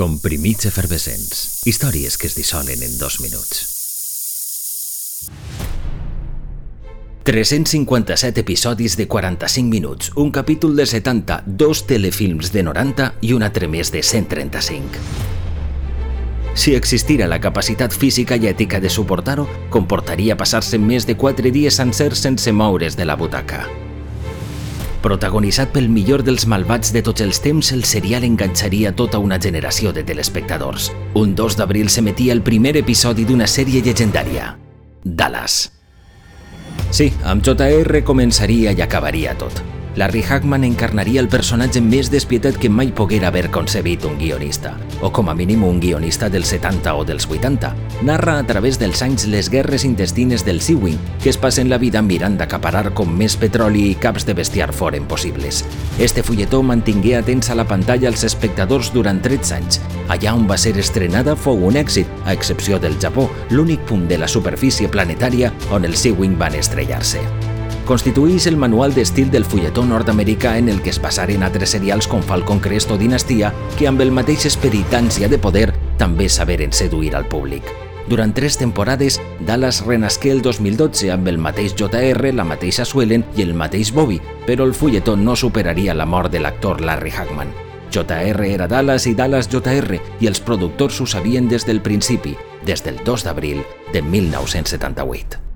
Comprimits efervescents. Històries que es dissolen en dos minuts. 357 episodis de 45 minuts, un capítol de 70, dos telefilms de 90 i un altre més de 135. Si existira la capacitat física i ètica de suportar-ho, comportaria passar-se més de 4 dies sencers sense moure's de la butaca. Protagonitzat pel millor dels malvats de tots els temps, el serial enganxaria tota una generació de telespectadors. Un 2 d'abril s'emetia el primer episodi d'una sèrie llegendària, Dallas. Sí, amb JR començaria i acabaria tot. Larry Hagman encarnaria el personatge més despietat que mai poguera haver concebit un guionista, o com a mínim un guionista dels 70 o dels 80. Narra a través dels anys les guerres intestines del Seawing, que es passen la vida mirant d'acaparar com més petroli i caps de bestiar foren possibles. Este fulletó mantingué atents a la pantalla als espectadors durant 13 anys. Allà on va ser estrenada fou un èxit, a excepció del Japó, l'únic punt de la superfície planetària on el Seawing van estrellar-se constitueix el manual d'estil del fulletó nord-americà en el que es passaren altres serials com Falcon Crest o Dinastia, que amb el mateix esperit d'ànsia de poder també saberen seduir al públic. Durant tres temporades, Dallas renasqué el 2012 amb el mateix JR, la mateixa Suelen i el mateix Bobby, però el fulletó no superaria la mort de l'actor Larry Hagman. JR era Dallas i Dallas JR i els productors ho sabien des del principi, des del 2 d'abril de 1978.